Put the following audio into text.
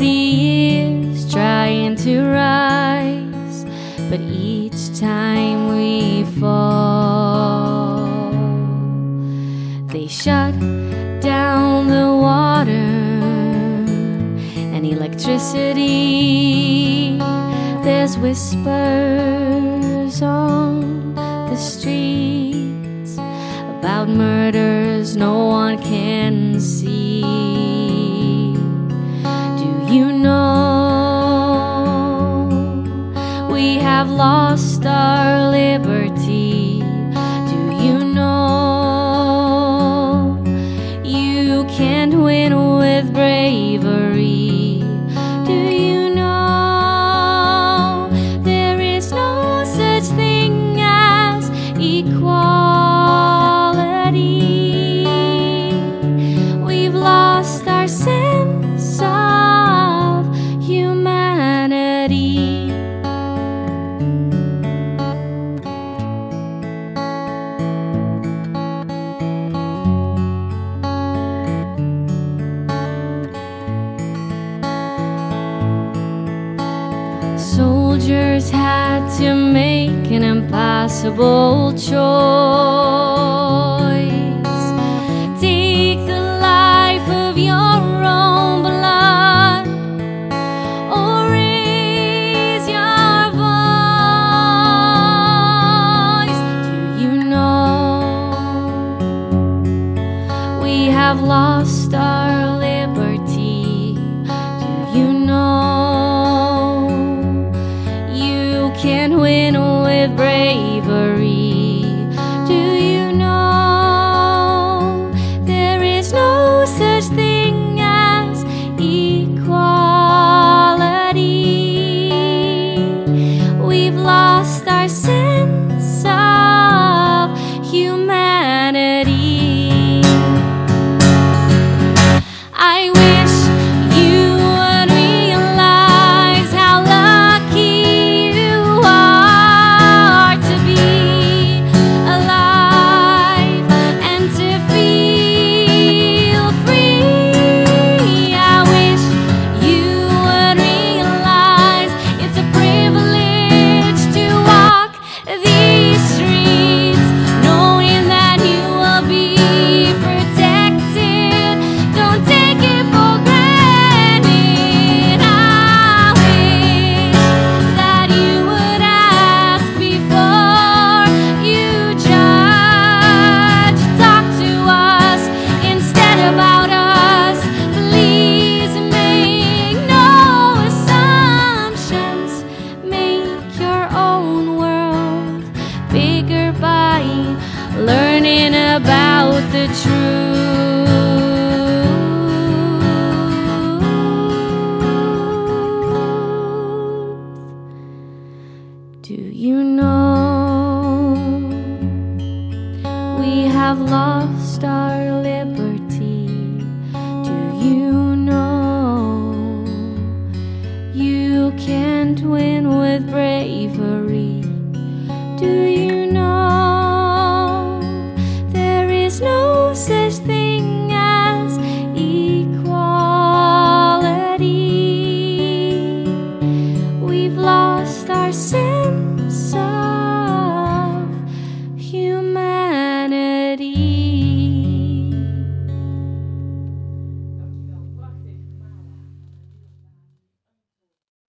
40 years trying to rise, but each time we fall, they shut down the water and electricity. There's whispers on the streets about murders no one can see. Have lost our liberty? Soldiers had to make an impossible choice. Take the life of your own blood or raise your voice. Do you know we have lost our can win with bravery? Do you know there is no such thing as equality? We've lost our know. We have lost our